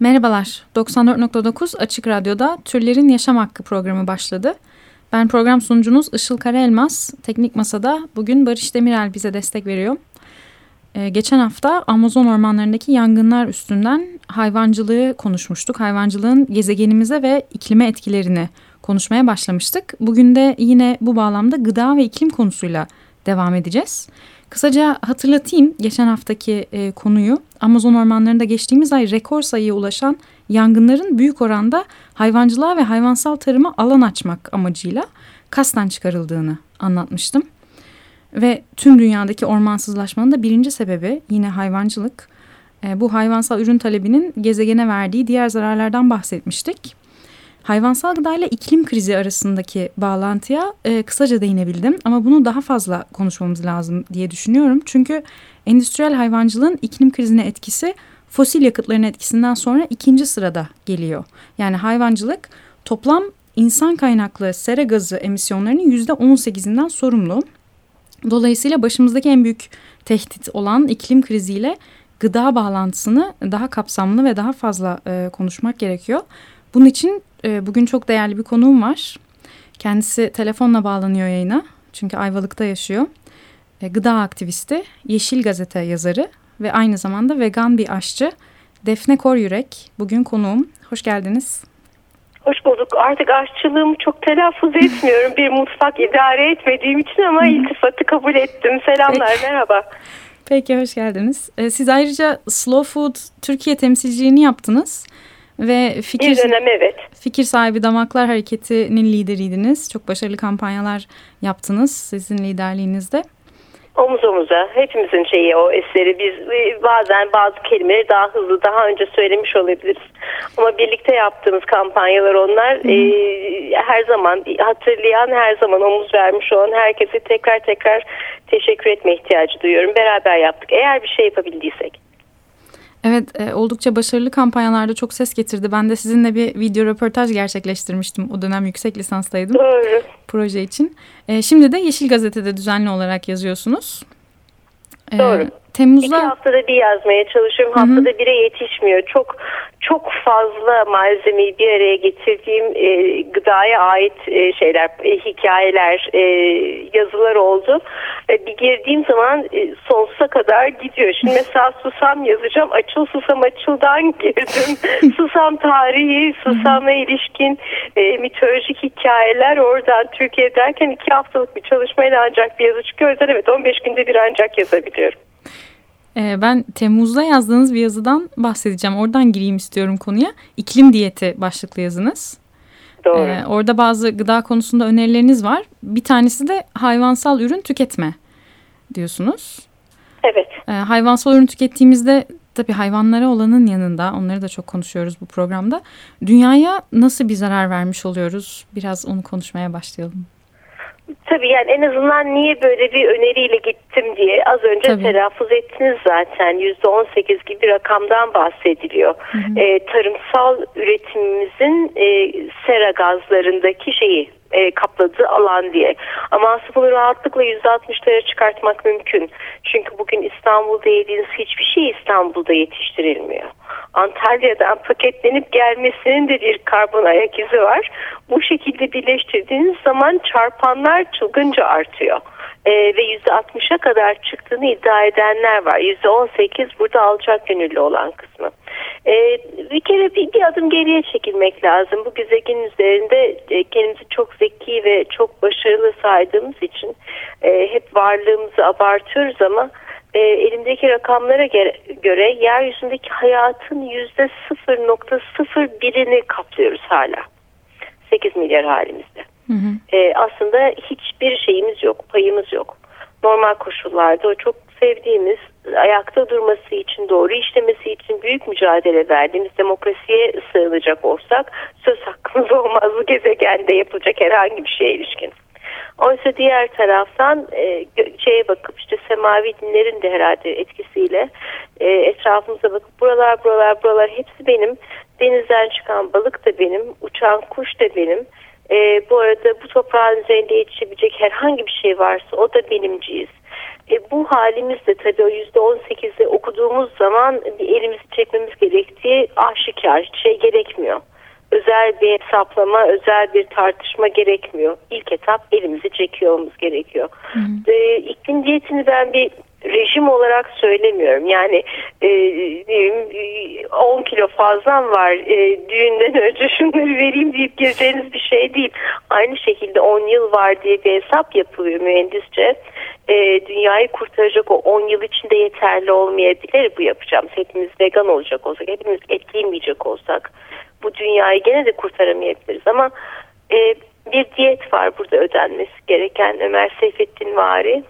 Merhabalar, 94.9 Açık Radyo'da Türlerin Yaşam Hakkı programı başladı. Ben program sunucunuz Işıl Karaelmaz. Teknik Masa'da bugün Barış Demirel bize destek veriyor. Ee, geçen hafta Amazon ormanlarındaki yangınlar üstünden hayvancılığı konuşmuştuk. Hayvancılığın gezegenimize ve iklime etkilerini konuşmaya başlamıştık. Bugün de yine bu bağlamda gıda ve iklim konusuyla devam edeceğiz. Kısaca hatırlatayım geçen haftaki e, konuyu. Amazon ormanlarında geçtiğimiz ay rekor sayıya ulaşan yangınların büyük oranda hayvancılığa ve hayvansal tarıma alan açmak amacıyla kasten çıkarıldığını anlatmıştım. Ve tüm dünyadaki ormansızlaşmanın da birinci sebebi yine hayvancılık. E, bu hayvansal ürün talebinin gezegene verdiği diğer zararlardan bahsetmiştik. Hayvansal gıda ile iklim krizi arasındaki bağlantıya e, kısaca değinebildim ama bunu daha fazla konuşmamız lazım diye düşünüyorum. Çünkü endüstriyel hayvancılığın iklim krizine etkisi fosil yakıtların etkisinden sonra ikinci sırada geliyor. Yani hayvancılık toplam insan kaynaklı sera gazı emisyonlarının yüzde 18'inden sorumlu. Dolayısıyla başımızdaki en büyük tehdit olan iklim kriziyle gıda bağlantısını daha kapsamlı ve daha fazla e, konuşmak gerekiyor. Bunun için e, bugün çok değerli bir konuğum var. Kendisi telefonla bağlanıyor yayına. Çünkü Ayvalık'ta yaşıyor. E, gıda aktivisti, Yeşil Gazete yazarı ve aynı zamanda vegan bir aşçı Defne Koryürek. Bugün konuğum. Hoş geldiniz. Hoş bulduk. Artık aşçılığımı çok telaffuz etmiyorum. bir mutfak idare etmediğim için ama iltifatı kabul ettim. Selamlar, Peki. merhaba. Peki, hoş geldiniz. E, siz ayrıca Slow Food Türkiye temsilciliğini yaptınız. Ve fikir, bir dönem evet. Fikir sahibi Damaklar Hareketi'nin lideriydiniz. Çok başarılı kampanyalar yaptınız sizin liderliğinizde. Omuz omuza hepimizin şeyi o eseri biz e, bazen bazı kelimeleri daha hızlı daha önce söylemiş olabiliriz ama birlikte yaptığımız kampanyalar onlar e, her zaman hatırlayan her zaman omuz vermiş olan herkese tekrar tekrar teşekkür etme ihtiyacı duyuyorum beraber yaptık eğer bir şey yapabildiysek. Evet e, oldukça başarılı kampanyalarda çok ses getirdi. Ben de sizinle bir video röportaj gerçekleştirmiştim. O dönem yüksek lisanstaydım. Doğru. Proje için. E, şimdi de Yeşil Gazete'de düzenli olarak yazıyorsunuz. E, Doğru. Temmuz'da... İki haftada bir yazmaya çalışıyorum. Haftada bire yetişmiyor. Çok çok fazla malzemeyi bir araya getirdiğim e, gıdaya ait e, şeyler, e, hikayeler, e, yazılar oldu. E, bir girdiğim zaman e, sonsuza kadar gidiyor. Şimdi mesela susam yazacağım. Açıl susam açıldan girdim. susam tarihi, susama ilişkin e, mitolojik hikayeler oradan Türkiye derken iki haftalık bir çalışmayla ancak bir yazı çıkıyor. O yüzden evet 15 günde bir ancak yazabiliyorum. Ee, ben Temmuz'da yazdığınız bir yazıdan bahsedeceğim. Oradan gireyim istiyorum konuya. İklim diyeti başlıklı yazınız. Doğru. Ee, orada bazı gıda konusunda önerileriniz var. Bir tanesi de hayvansal ürün tüketme diyorsunuz. Evet. Ee, hayvansal ürün tükettiğimizde tabii hayvanlara olanın yanında onları da çok konuşuyoruz bu programda. Dünyaya nasıl bir zarar vermiş oluyoruz? Biraz onu konuşmaya başlayalım. Tabii yani en azından niye böyle bir öneriyle gittim diye az önce Tabii. telaffuz ettiniz zaten yüzde on sekiz gibi bir rakamdan bahsediliyor. Hı hı. E, tarımsal üretimimizin e, sera gazlarındaki şeyi e, kapladığı alan diye. Ama bunu rahatlıkla %60'lara çıkartmak mümkün. Çünkü bugün İstanbul'da yediğiniz hiçbir şey İstanbul'da yetiştirilmiyor. Antalya'dan paketlenip gelmesinin de bir karbon ayak izi var. Bu şekilde birleştirdiğiniz zaman çarpanlar çılgınca artıyor. Ee, ve %60'a kadar çıktığını iddia edenler var. %18 burada alacak gönüllü olan kısmı. Ee, bir kere bir, bir adım geriye çekilmek lazım. Bu gezegenin üzerinde e, kendimizi çok zeki ve çok başarılı saydığımız için e, hep varlığımızı abartıyoruz ama e, elimdeki rakamlara göre yeryüzündeki hayatın yüzde 0.01'ini kaplıyoruz hala. 8 milyar halimizde. Hı. E, aslında hiçbir şeyimiz yok, payımız yok. Normal koşullarda o çok sevdiğimiz, ayakta durması için, doğru işlemesi için büyük mücadele verdiğimiz demokrasiye sığınacak olsak söz hakkımız olmaz bu gezegende yapılacak herhangi bir şeye ilişkin. Oysa diğer taraftan e, şeye bakıp işte semavi dinlerin de herhalde etkisiyle e, etrafımıza bakıp buralar buralar buralar hepsi benim. Denizden çıkan balık da benim, uçan kuş da benim. E, bu arada bu toprağın üzerinde yetişebilecek herhangi bir şey varsa o da benimciyiz E, bu halimiz de tabii o %18'de okuduğumuz zaman elimizi çekmemiz gerektiği aşikar şey gerekmiyor. Özel bir hesaplama, özel bir tartışma gerekmiyor. İlk etap elimizi çekiyor gerekiyor. Hı hı. E, iklim diyetini ben bir rejim olarak söylemiyorum. Yani e, 10 kilo fazlam var e, düğünden önce şunları vereyim deyip gireceğiniz bir şey değil. Aynı şekilde 10 yıl var diye bir hesap yapılıyor mühendisçe. E, dünyayı kurtaracak o 10 yıl içinde yeterli olmayabilir bu yapacağım. Hepimiz vegan olacak olsak, hepimiz et yemeyecek olsak bu dünyayı gene de kurtaramayabiliriz ama e, bir diyet var burada ödenmesi gereken Ömer Seyfettin Vari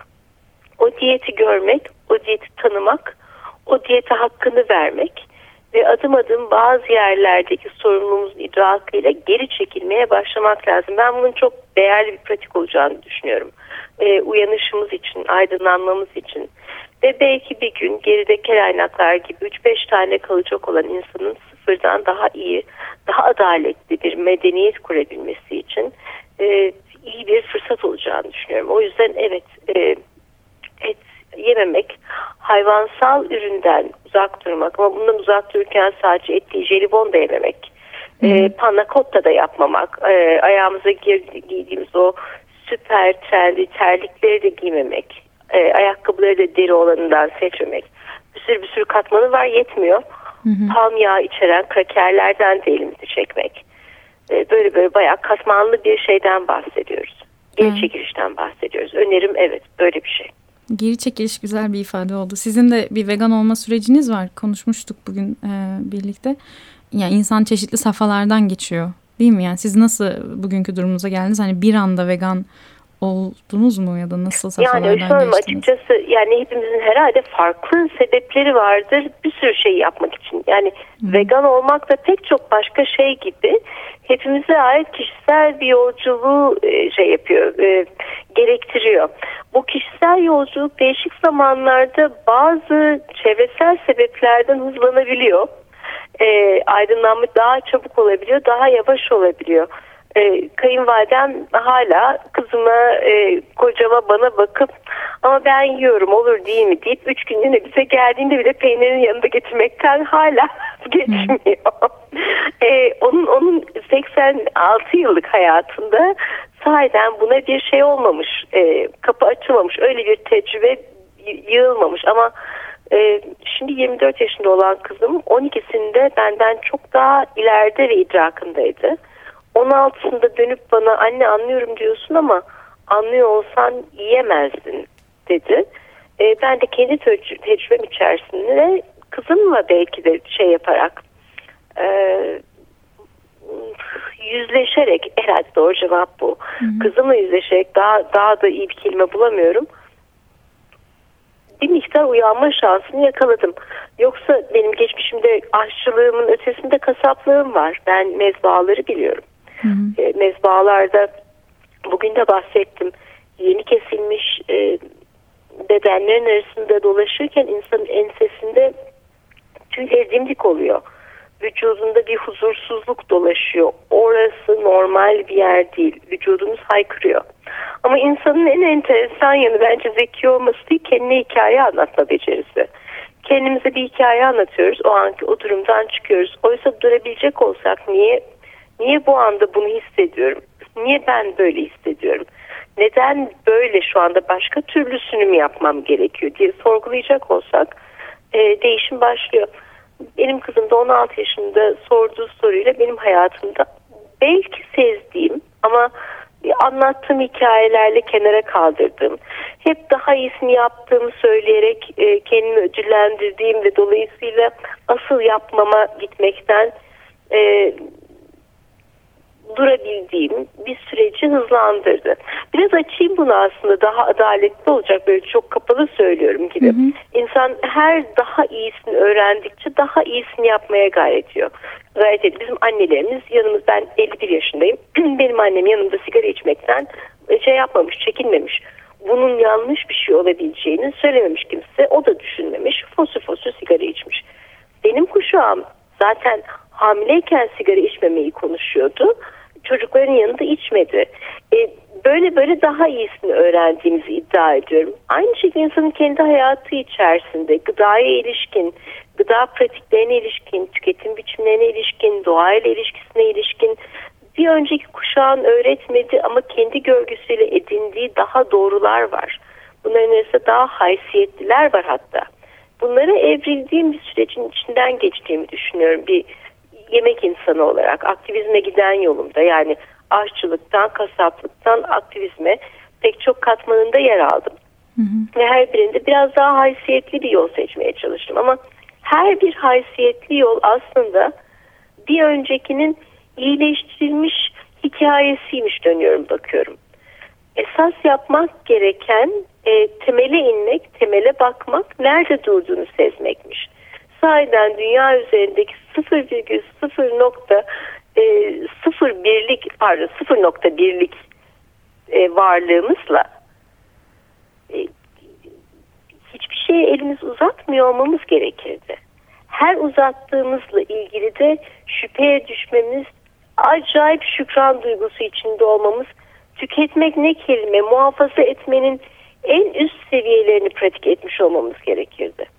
o diyeti görmek, o diyeti tanımak, o diyete hakkını vermek ve adım adım bazı yerlerdeki sorumluluğumuzun idrakıyla geri çekilmeye başlamak lazım. Ben bunun çok değerli bir pratik olacağını düşünüyorum. Ee, uyanışımız için, aydınlanmamız için ve belki bir gün geride kelaynaklar gibi 3-5 tane kalacak olan insanın sıfırdan daha iyi, daha adaletli bir medeniyet kurabilmesi için e, iyi bir fırsat olacağını düşünüyorum. O yüzden evet e, yememek, hayvansal üründen uzak durmak ama bundan uzak dururken sadece et değil jelibon da yememek, e, panna cotta da yapmamak, e, ayağımıza girdi, giydiğimiz o süper terli terlikleri de giymemek, e, ayakkabıları da deri olanından seçmemek. Bir sürü bir sürü katmanı var yetmiyor. Hı hı. Palm yağı içeren krakerlerden de elimizi çekmek. E, böyle böyle bayağı katmanlı bir şeyden bahsediyoruz. Geri çekilişten bahsediyoruz. Önerim evet böyle bir şey. Geri çekiliş güzel bir ifade oldu. Sizin de bir vegan olma süreciniz var. Konuşmuştuk bugün e, birlikte. Yani insan çeşitli safhalardan geçiyor. Değil mi? Yani siz nasıl bugünkü durumunuza geldiniz? Hani bir anda vegan oldunuz mu ya da nasıl safhalardan yani şöyle açıkçası yani hepimizin herhalde farklı sebepleri vardır bir sürü şey yapmak için. Yani Hı. vegan olmak da pek çok başka şey gibi hepimize ait kişisel bir yolculuğu e, şey yapıyor, e, gerektiriyor. Bu kişisel yolculuk değişik zamanlarda bazı çevresel sebeplerden hızlanabiliyor. E, aydınlanma daha çabuk olabiliyor, daha yavaş olabiliyor e, kayınvalidem hala kızıma e, kocama bana bakıp ama ben yiyorum olur değil mi deyip üç günlüğüne bize geldiğinde bile peynirin yanında getirmekten hala geçmiyor. e, onun onun 86 yıllık hayatında sahiden buna bir şey olmamış, e, kapı açılmamış, öyle bir tecrübe yığılmamış ama e, şimdi 24 yaşında olan kızım 12'sinde benden çok daha ileride ve idrakındaydı. 16'sında dönüp bana anne anlıyorum diyorsun ama anlıyor olsan yiyemezdin dedi. E, ben de kendi tecrübem içerisinde kızımla belki de şey yaparak e, yüzleşerek herhalde doğru cevap bu. Hı hı. Kızımla yüzleşerek daha daha da iyi bir kelime bulamıyorum. Bir miktar uyanma şansını yakaladım. Yoksa benim geçmişimde aşçılığımın ötesinde kasaplığım var. Ben mezbahaları biliyorum. Hı. E, mezbahalarda bugün de bahsettim. Yeni kesilmiş e, bedenlerin arasında dolaşırken insanın ensesinde tüyleri dimdik oluyor. Vücudunda bir huzursuzluk dolaşıyor. Orası normal bir yer değil. Vücudumuz haykırıyor. Ama insanın en enteresan yanı bence zeki olması değil, kendine hikaye anlatma becerisi. Kendimize bir hikaye anlatıyoruz. O anki o durumdan çıkıyoruz. Oysa durabilecek olsak niye Niye bu anda bunu hissediyorum? Niye ben böyle hissediyorum? Neden böyle şu anda başka türlüsünü mü yapmam gerekiyor diye sorgulayacak olsak e, değişim başlıyor. Benim kızım da 16 yaşında sorduğu soruyla benim hayatımda belki sezdiğim ama anlattığım hikayelerle kenara kaldırdığım, hep daha iyisini yaptığımı söyleyerek e, kendimi ödüllendirdiğim ve dolayısıyla asıl yapmama gitmekten e, durabildiğim bir süreci hızlandırdı. Biraz açayım bunu aslında daha adaletli olacak böyle çok kapalı söylüyorum gibi. Hı hı. İnsan her daha iyisini öğrendikçe daha iyisini yapmaya gayret ediyor. Gayret ediyor. Bizim annelerimiz yanımız ben 51 yaşındayım. Benim annem yanımda sigara içmekten şey yapmamış, çekinmemiş. Bunun yanlış bir şey olabileceğini söylememiş kimse. O da düşünmemiş. Fosur fosur sigara içmiş. Benim kuşağım zaten hamileyken sigara içmemeyi konuşuyordu çocukların yanında içmedi. E, böyle böyle daha iyisini öğrendiğimizi iddia ediyorum. Aynı şekilde insanın kendi hayatı içerisinde gıdaya ilişkin, gıda pratiklerine ilişkin, tüketim biçimlerine ilişkin, doğayla ilişkisine ilişkin bir önceki kuşağın öğretmedi ama kendi görgüsüyle edindiği daha doğrular var. Bunların arasında daha haysiyetliler var hatta. Bunları evrildiğim bir sürecin içinden geçtiğimi düşünüyorum. Bir yemek insanı olarak aktivizme giden yolumda yani aşçılıktan, kasaplıktan aktivizme pek çok katmanında yer aldım. Hı hı. Ve her birinde biraz daha haysiyetli bir yol seçmeye çalıştım ama her bir haysiyetli yol aslında bir öncekinin iyileştirilmiş hikayesiymiş dönüyorum bakıyorum. Esas yapmak gereken e, temele inmek, temele bakmak, nerede durduğunu sezmekmiş. Sahiden dünya üzerindeki 0,0 nokta e, 0 birlik pardon 0 nokta birlik e, varlığımızla e, hiçbir şeye elimiz uzatmıyor olmamız gerekirdi. Her uzattığımızla ilgili de şüpheye düşmemiz, acayip şükran duygusu içinde olmamız, tüketmek ne kelime, muhafaza etmenin en üst seviyelerini pratik etmiş olmamız gerekirdi.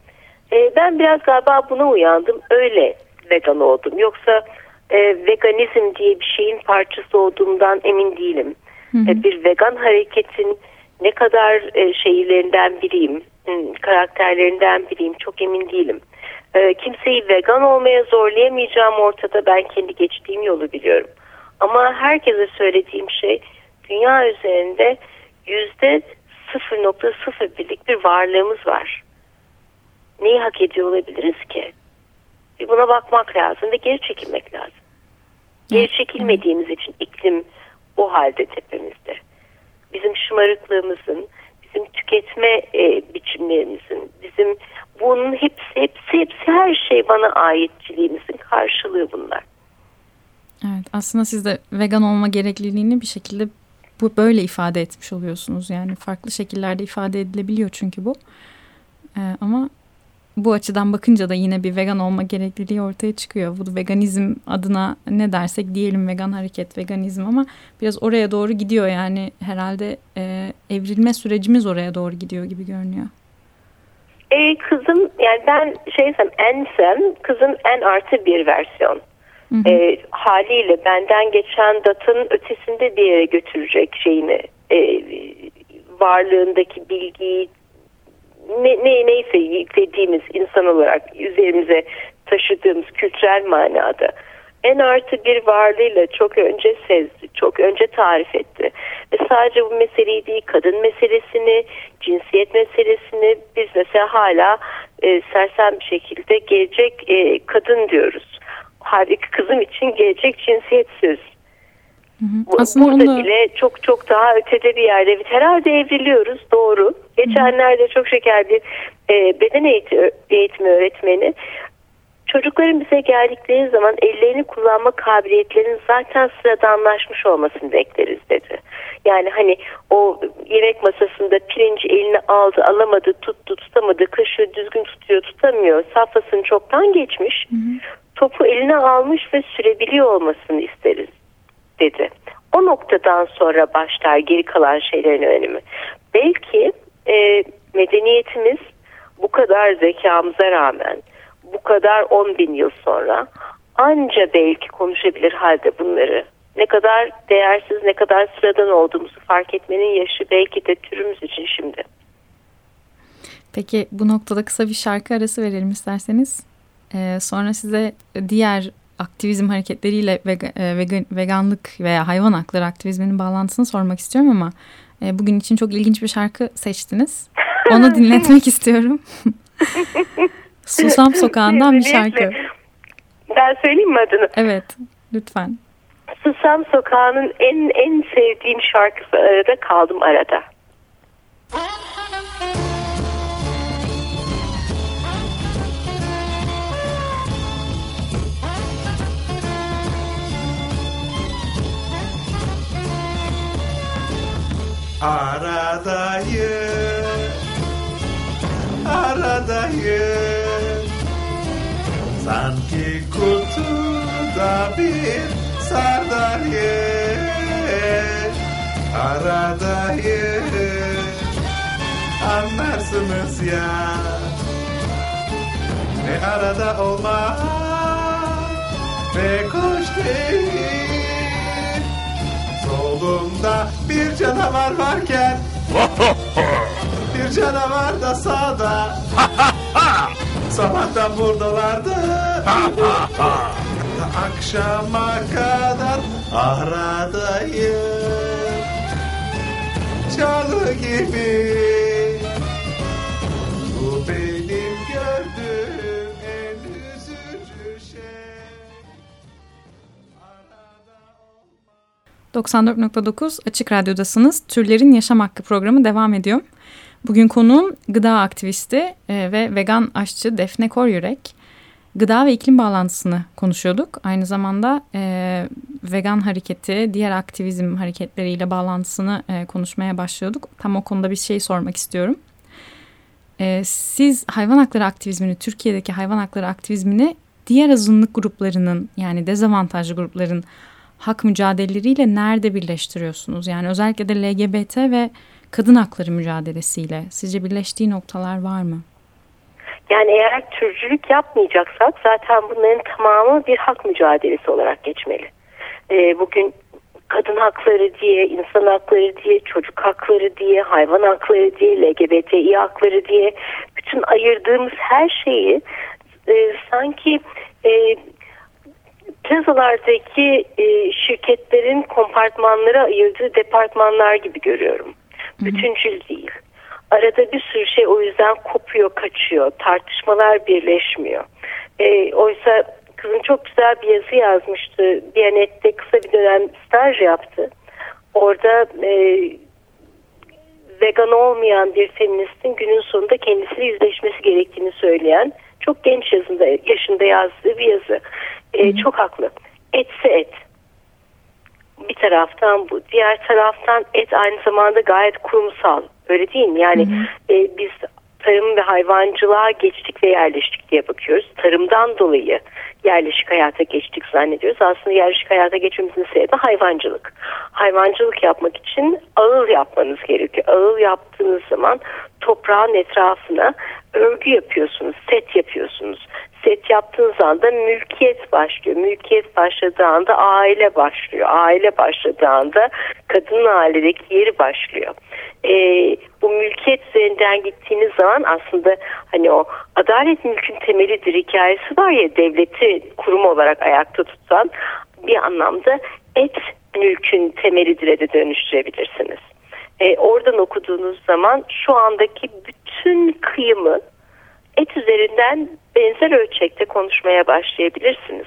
E, ben biraz galiba buna uyandım, öyle vegan oldum. Yoksa e, veganizm diye bir şeyin parçası olduğumdan emin değilim. Hı hı. E, bir vegan hareketin ne kadar e, şeylerinden biriyim, karakterlerinden biriyim çok emin değilim. E, kimseyi vegan olmaya zorlayamayacağım ortada ben kendi geçtiğim yolu biliyorum. Ama herkese söylediğim şey dünya üzerinde yüzde 0.01'lik bir varlığımız var. Neyi hak ediyor olabiliriz ki? Bir buna bakmak lazım ve geri çekilmek lazım. Geri çekilmediğimiz için iklim o halde tepemizde. Bizim şımarıklığımızın, bizim tüketme e, biçimlerimizin, bizim bunun hepsi, hepsi, hepsi her şey bana aitçiliğimizin karşılığı bunlar. Evet aslında siz de vegan olma gerekliliğini bir şekilde bu böyle ifade etmiş oluyorsunuz. Yani farklı şekillerde ifade edilebiliyor çünkü bu. Ee, ama bu açıdan bakınca da yine bir vegan olma gerekliliği ortaya çıkıyor. Bu veganizm adına ne dersek diyelim vegan hareket, veganizm ama biraz oraya doğru gidiyor yani herhalde e, evrilme sürecimiz oraya doğru gidiyor gibi görünüyor. E, kızım yani ben şeysem ensem kızım en artı bir versiyon. Hı hı. E, haliyle benden geçen datın ötesinde bir yere götürecek şeyini e, varlığındaki bilgiyi ne, ne neyse yüklediğimiz insan olarak üzerimize taşıdığımız kültürel manada en artı bir varlığıyla çok önce sezdi, çok önce tarif etti. Ve sadece bu meseleyi değil, kadın meselesini, cinsiyet meselesini biz mesela hala e, sersem bir şekilde gelecek e, kadın diyoruz. Halbuki kızım için gelecek cinsiyet söz. Hı hı. Aslında Burada onda... bile çok çok daha ötede bir yerde. Herhalde evriliyoruz doğru. Geçenlerde çok şeker bir e, beden eğitimi, eğitimi öğretmeni çocukların bize geldikleri zaman ellerini kullanma kabiliyetlerinin zaten sıradanlaşmış olmasını bekleriz dedi. Yani hani o yemek masasında pirinci eline aldı alamadı tuttu tutamadı kaşığı düzgün tutuyor tutamıyor safhasını çoktan geçmiş hı hı. topu eline almış ve sürebiliyor olmasını isteriz dedi. O noktadan sonra başlar geri kalan şeylerin önemi. Belki e, medeniyetimiz bu kadar zekamıza rağmen bu kadar 10 bin yıl sonra anca belki konuşabilir halde bunları. Ne kadar değersiz, ne kadar sıradan olduğumuzu fark etmenin yaşı belki de türümüz için şimdi. Peki bu noktada kısa bir şarkı arası verelim isterseniz. Ee, sonra size diğer aktivizm hareketleriyle vegan, e, vegan, veganlık veya hayvan hakları aktivizminin bağlantısını sormak istiyorum ama e, bugün için çok ilginç bir şarkı seçtiniz. Onu dinletmek istiyorum. Susam Sokağı'ndan bir şarkı. Ben söyleyeyim mi adını? Evet, lütfen. Susam Sokağı'nın en en sevdiğim şarkısı arada kaldım arada. Aradayım. Aradayım. Sanki kutuda bir sardalye aradayım. Anlarsınız ya. Ne arada olmak Pek hoş değil Solumda bir canavar varken. Bir canavar da sağda. Sabahtan buradalardı. Akşama kadar aradayım. Çalı gibi 94.9 Açık Radyo'dasınız. Türlerin Yaşam Hakkı programı devam ediyor. Bugün konuğum gıda aktivisti e, ve vegan aşçı Defne Koryürek gıda ve iklim bağlantısını konuşuyorduk. Aynı zamanda e, vegan hareketi, diğer aktivizm hareketleriyle bağlantısını e, konuşmaya başlıyorduk. Tam o konuda bir şey sormak istiyorum. E, siz hayvan hakları aktivizmini, Türkiye'deki hayvan hakları aktivizmini diğer azınlık gruplarının yani dezavantajlı grupların hak mücadeleleriyle nerede birleştiriyorsunuz? Yani özellikle de LGBT ve kadın hakları mücadelesiyle sizce birleştiği noktalar var mı? Yani eğer türcülük yapmayacaksak zaten bunların tamamı bir hak mücadelesi olarak geçmeli. Ee, bugün kadın hakları diye, insan hakları diye, çocuk hakları diye, hayvan hakları diye, LGBTİ hakları diye bütün ayırdığımız her şeyi e, sanki e, plazalardaki e, şirketlerin kompartmanlara ayırdığı departmanlar gibi görüyorum. Bütüncül değil. Arada bir sürü şey o yüzden kopuyor, kaçıyor. Tartışmalar birleşmiyor. E, oysa kızım çok güzel bir yazı yazmıştı. Diyanet'te kısa bir dönem staj yaptı. Orada e, vegan olmayan bir feministin günün sonunda kendisiyle yüzleşmesi gerektiğini söyleyen çok genç yazında, yaşında yazdığı bir yazı. E, çok haklı. Etse et. Bir taraftan bu. Diğer taraftan et aynı zamanda gayet kurumsal. Öyle değil mi? Yani hı hı. E, biz tarım ve hayvancılığa geçtik ve yerleştik diye bakıyoruz. Tarımdan dolayı yerleşik hayata geçtik zannediyoruz. Aslında yerleşik hayata geçmemizin sebebi hayvancılık. Hayvancılık yapmak için ağıl yapmanız gerekiyor. Ağıl yaptığınız zaman toprağın etrafına örgü yapıyorsunuz, set yapıyorsunuz. Set yaptığınız anda mülkiyet başlıyor. Mülkiyet başladığı anda aile başlıyor. Aile başladığı anda kadının ailedeki yeri başlıyor. Ee, bu mülkiyet üzerinden gittiğiniz zaman aslında hani o adalet mülkün temelidir hikayesi var ya devleti kurum olarak ayakta tutan bir anlamda et mülkün temelidir de dönüştürebilirsiniz. Ee, oradan okuduğunuz zaman şu andaki bütün kıyımı et üzerinden benzer ölçekte konuşmaya başlayabilirsiniz.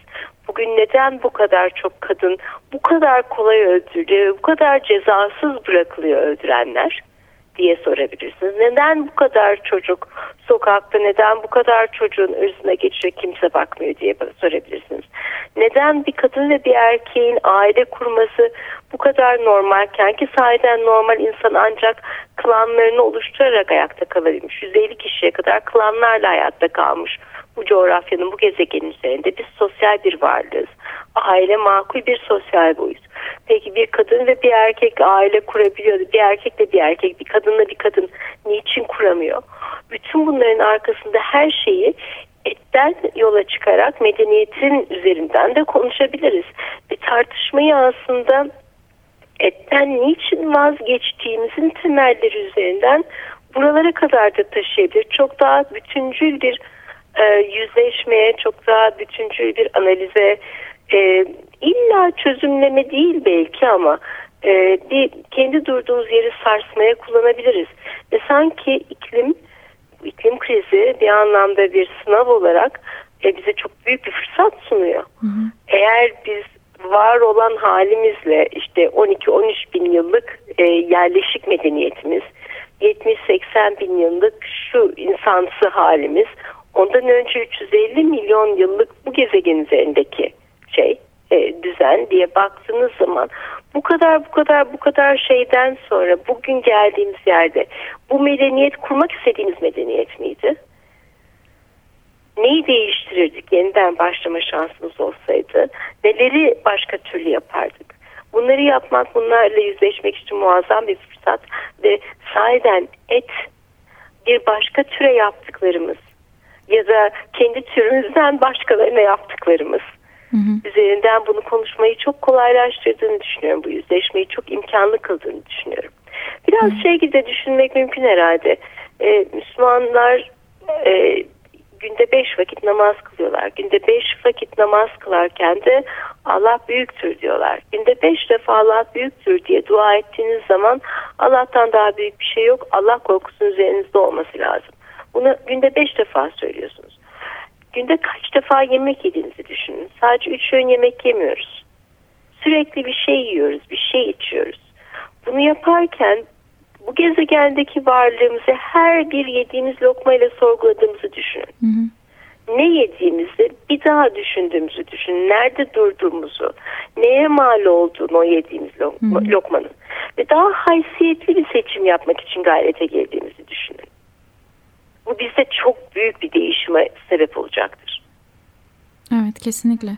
Bugün neden bu kadar çok kadın bu kadar kolay öldürülüyor, bu kadar cezasız bırakılıyor öldürenler diye sorabilirsiniz. Neden bu kadar çocuk sokakta, neden bu kadar çocuğun ırzına geçiyor kimse bakmıyor diye sorabilirsiniz. Neden bir kadın ve bir erkeğin aile kurması bu kadar normalken ki sahiden normal insan ancak klanlarını oluşturarak ayakta kalabilmiş. 150 kişiye kadar klanlarla hayatta kalmış bu coğrafyanın bu gezegenin üzerinde biz sosyal bir varlığız. Aile makul bir sosyal boyut. Peki bir kadın ve bir erkek aile kurabiliyor. Bir erkekle bir erkek, bir kadınla bir kadın niçin kuramıyor? Bütün bunların arkasında her şeyi etten yola çıkarak medeniyetin üzerinden de konuşabiliriz. Ve tartışmayı aslında etten niçin vazgeçtiğimizin temelleri üzerinden buralara kadar da taşıyabilir. Çok daha bütüncül bir e, yüzleşmeye, çok daha bütüncül bir analize, e, illa çözümleme değil belki ama e, bir kendi durduğumuz yeri sarsmaya kullanabiliriz. Ve sanki iklim iklim krizi bir anlamda bir sınav olarak e, bize çok büyük bir fırsat sunuyor. Hı hı. Eğer biz var olan halimizle işte 12-13 bin yıllık e, yerleşik medeniyetimiz, 70-80 bin yıllık şu insansı halimiz, ondan önce 350 milyon yıllık bu gezegen üzerindeki şey e, düzen diye baktığınız zaman bu kadar bu kadar bu kadar şeyden sonra bugün geldiğimiz yerde bu medeniyet kurmak istediğimiz medeniyet miydi? Neyi değiştirirdik yeniden başlama şansımız olsaydı? Neleri başka türlü yapardık? Bu Bunları yapmak, bunlarla yüzleşmek için muazzam bir fırsat ve sahiden et bir başka türe yaptıklarımız ya da kendi türümüzden başkalarına yaptıklarımız hı hı. üzerinden bunu konuşmayı çok kolaylaştırdığını düşünüyorum. Bu yüzleşmeyi çok imkanlı kıldığını düşünüyorum. Biraz hı. şey gibi de düşünmek mümkün herhalde. Ee, Müslümanlar e, günde beş vakit namaz kılıyorlar. Günde beş vakit namaz kılarken de Allah büyüktür diyorlar. Günde beş defa Allah büyüktür diye dua ettiğiniz zaman Allah'tan daha büyük bir şey yok. Allah korkusunun üzerinizde olması lazım. Bunu günde beş defa söylüyorsunuz. Günde kaç defa yemek yediğinizi düşünün. Sadece üç öğün yemek yemiyoruz. Sürekli bir şey yiyoruz, bir şey içiyoruz. Bunu yaparken bu gezegendeki varlığımızı her bir yediğimiz lokmayla sorguladığımızı düşünün. Hı hı. Ne yediğimizi bir daha düşündüğümüzü düşünün. Nerede durduğumuzu, neye mal olduğunu o yediğimiz lokma, hı hı. lokmanın. Ve daha haysiyetli bir seçim yapmak için gayrete geldiğimizi düşünün. Bu bizde çok büyük bir değişime sebep olacaktır. Evet kesinlikle.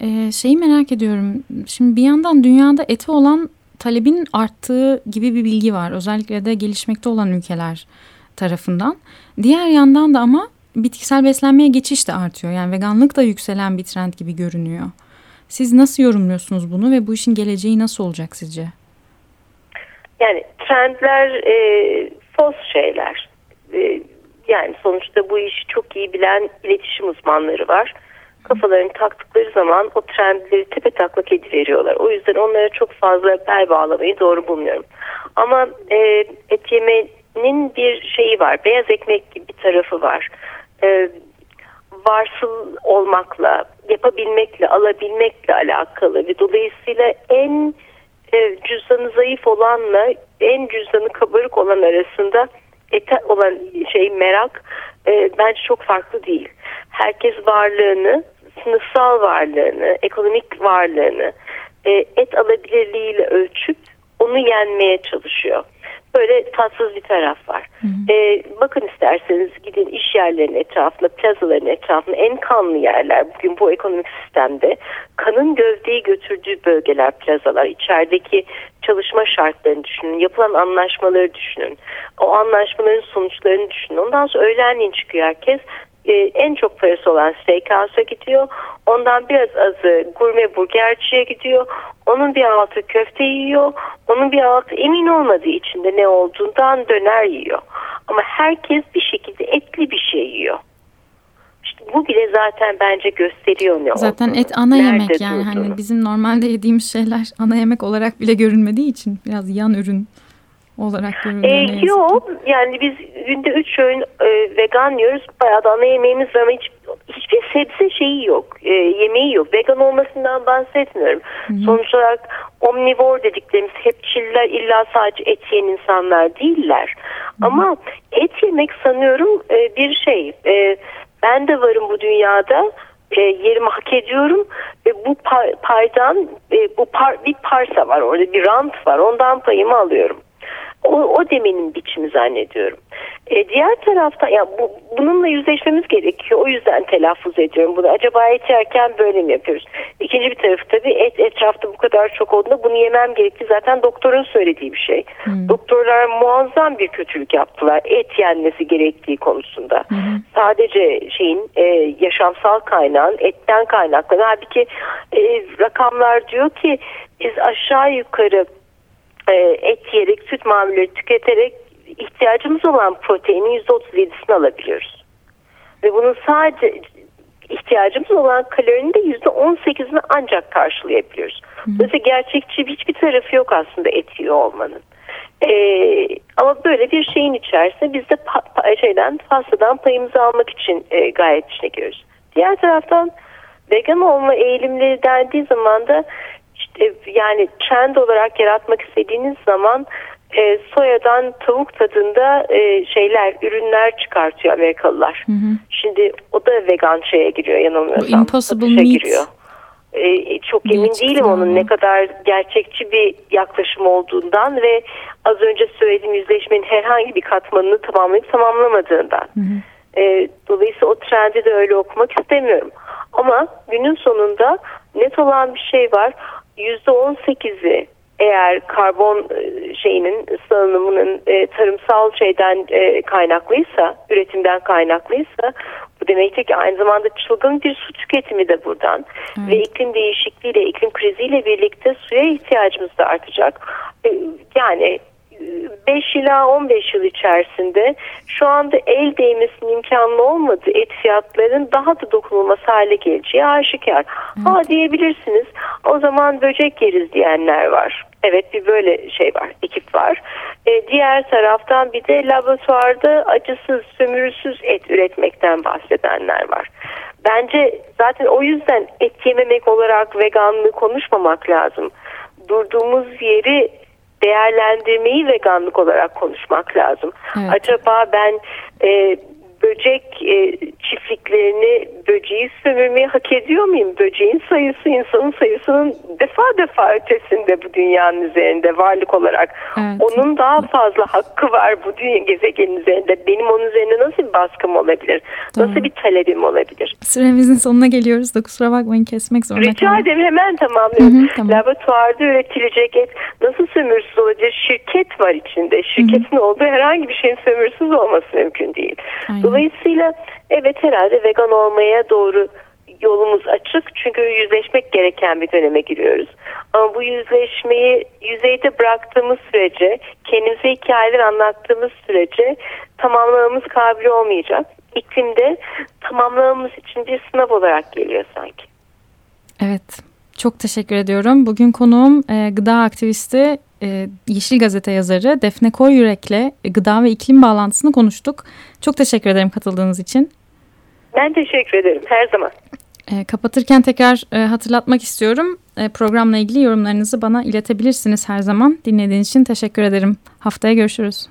Ee, şeyi merak ediyorum. Şimdi bir yandan dünyada eti olan talebin arttığı gibi bir bilgi var. Özellikle de gelişmekte olan ülkeler tarafından. Diğer yandan da ama bitkisel beslenmeye geçiş de artıyor. Yani veganlık da yükselen bir trend gibi görünüyor. Siz nasıl yorumluyorsunuz bunu ve bu işin geleceği nasıl olacak sizce? Yani trendler e, fos şeyler. E, yani sonuçta bu işi çok iyi bilen iletişim uzmanları var kafalarını taktıkları zaman o trendleri tepe taklak ediveriyorlar. O yüzden onlara çok fazla bel bağlamayı doğru bulmuyorum. Ama e, et yemenin bir şeyi var. Beyaz ekmek gibi bir tarafı var. E, varsıl olmakla, yapabilmekle, alabilmekle alakalı ve dolayısıyla en e, cüzdanı zayıf olanla en cüzdanı kabarık olan arasında ete olan şey merak e, bence çok farklı değil. Herkes varlığını sınıfsal varlığını, ekonomik varlığını e, et alabilirliğiyle ölçüp onu yenmeye çalışıyor. Böyle tatsız bir taraf var. Hı hı. E, bakın isterseniz gidin iş yerlerinin etrafında, plazaların etrafında en kanlı yerler bugün bu ekonomik sistemde kanın gövdeyi götürdüğü bölgeler, plazalar. içerideki çalışma şartlarını düşünün, yapılan anlaşmaları düşünün, o anlaşmaların sonuçlarını düşünün. Ondan sonra öğlenleyin çıkıyor herkes e, en çok parası olan steakhouse'a gidiyor. Ondan biraz azı gurme burgerciye gidiyor. Onun bir altı köfte yiyor. Onun bir altı emin olmadığı için de ne olduğundan döner yiyor. Ama herkes bir şekilde etli bir şey yiyor. İşte bu bile zaten bence gösteriyor ne Zaten olduğunu. et ana yemek yani durduğunu. hani bizim normalde yediğimiz şeyler ana yemek olarak bile görünmediği için biraz yan ürün olarak görülüyor? E, yok yani biz günde üç öğün e, vegan yiyoruz. Bayağı da ana yemeğimiz var ama hiç, hiçbir sebze şeyi yok. E, yemeği yok. Vegan olmasından bahsetmiyorum. Hı -hı. Sonuç olarak omnivor dediklerimiz hepçiller illa sadece et yiyen insanlar değiller. Hı -hı. Ama et yemek sanıyorum e, bir şey. E, ben de varım bu dünyada e, yerimi hak ediyorum ve bu paydan e, bu par, bir parsa var orada bir rant var ondan payımı alıyorum. O, o demenin biçimi zannediyorum. E, diğer tarafta ya bu, bununla yüzleşmemiz gerekiyor. O yüzden telaffuz ediyorum bunu. Acaba et yerken böyle mi yapıyoruz? İkinci bir tarafı tabii et etrafta bu kadar çok olduğunda bunu yemem gerekti. Zaten doktorun söylediği bir şey. Hmm. Doktorlar muazzam bir kötülük yaptılar. Et yenmesi gerektiği konusunda. Hmm. Sadece şeyin e, yaşamsal kaynağın etten kaynaklanan. Halbuki e, rakamlar diyor ki biz aşağı yukarı e, et yiyerek, süt mamulleri tüketerek ihtiyacımız olan proteinin %37'sini alabiliyoruz. Ve bunun sadece ihtiyacımız olan kalorinin de %18'ini ancak karşılayabiliyoruz. Dolayısıyla gerçekçi hiçbir tarafı yok aslında et yiyor olmanın. Ee, ama böyle bir şeyin içerisinde biz de pa, pa, şeyden pastadan payımızı almak için e, gayet içine giriyoruz. Diğer taraftan vegan olma eğilimleri dendiği zaman da yani trend olarak yaratmak istediğiniz zaman e, soyadan tavuk tadında e, şeyler, ürünler çıkartıyor Amerikalılar. Hı hı. Şimdi o da vegan şeye giriyor yanılmıyorsam. İmpossible meat. Giriyor. E, çok emin değilim onun ne kadar gerçekçi bir yaklaşım olduğundan ve az önce söylediğim yüzleşmenin herhangi bir katmanını tamamlayıp tamamlamadığından. Hı hı. E, dolayısıyla o trendi de öyle okumak istemiyorum. Ama günün sonunda net olan bir şey var %18'i eğer karbon e, şeyinin salınımının e, tarımsal şeyden e, kaynaklıysa, üretimden kaynaklıysa bu demektir ki aynı zamanda çılgın bir su tüketimi de buradan evet. ve iklim değişikliğiyle, iklim kriziyle birlikte suya ihtiyacımız da artacak. E, yani 5 ila 15 yıl içerisinde şu anda el değmesinin imkanı olmadığı et fiyatlarının daha da dokunulması hale geleceği aşikar. Evet. Ha diyebilirsiniz o zaman böcek yeriz diyenler var. Evet bir böyle şey var, ekip var. Ee, diğer taraftan bir de laboratuvarda acısız, sömürüsüz et üretmekten bahsedenler var. Bence zaten o yüzden et yememek olarak veganlığı konuşmamak lazım. Durduğumuz yeri değerlendirmeyi veganlık olarak konuşmak lazım. Evet. Acaba ben e, böcek e, çiftliklerini böceği sömürmeyi hak ediyor muyum? Böceğin sayısı insanın sayısının defa defa ötesinde bu dünyanın üzerinde varlık olarak. Evet. Onun daha fazla hakkı var bu dünya gezegenin üzerinde. Benim onun üzerinde nasıl bir baskım olabilir? Nasıl Doğru. bir talebim olabilir? Süremizin sonuna geliyoruz da kusura bakmayın kesmek zorunda Rica kaldım. ederim hemen tamamlıyorum. Hı hı, tamam. Laboratuvarda üretilecek et nasıl sömürsüz olabilir? Şirket var içinde. Şirketin hı hı. olduğu herhangi bir şeyin sömürsüz olması mümkün değil. Aynen. Dolayısıyla evet herhalde vegan olmaya doğru yolumuz açık çünkü yüzleşmek gereken bir döneme giriyoruz. Ama bu yüzleşmeyi yüzeyde bıraktığımız sürece, kendimize hikayeler anlattığımız sürece tamamlamamız kabil olmayacak. İklimde tamamlamamız için bir sınav olarak geliyor sanki. Evet, çok teşekkür ediyorum. Bugün konuğum e, gıda aktivisti e, Yeşil Gazete yazarı Defne Koyyürek'le gıda ve iklim bağlantısını konuştuk. Çok teşekkür ederim katıldığınız için. Ben teşekkür ederim her zaman. E, kapatırken tekrar e, hatırlatmak istiyorum. E, programla ilgili yorumlarınızı bana iletebilirsiniz her zaman. Dinlediğiniz için teşekkür ederim. Haftaya görüşürüz.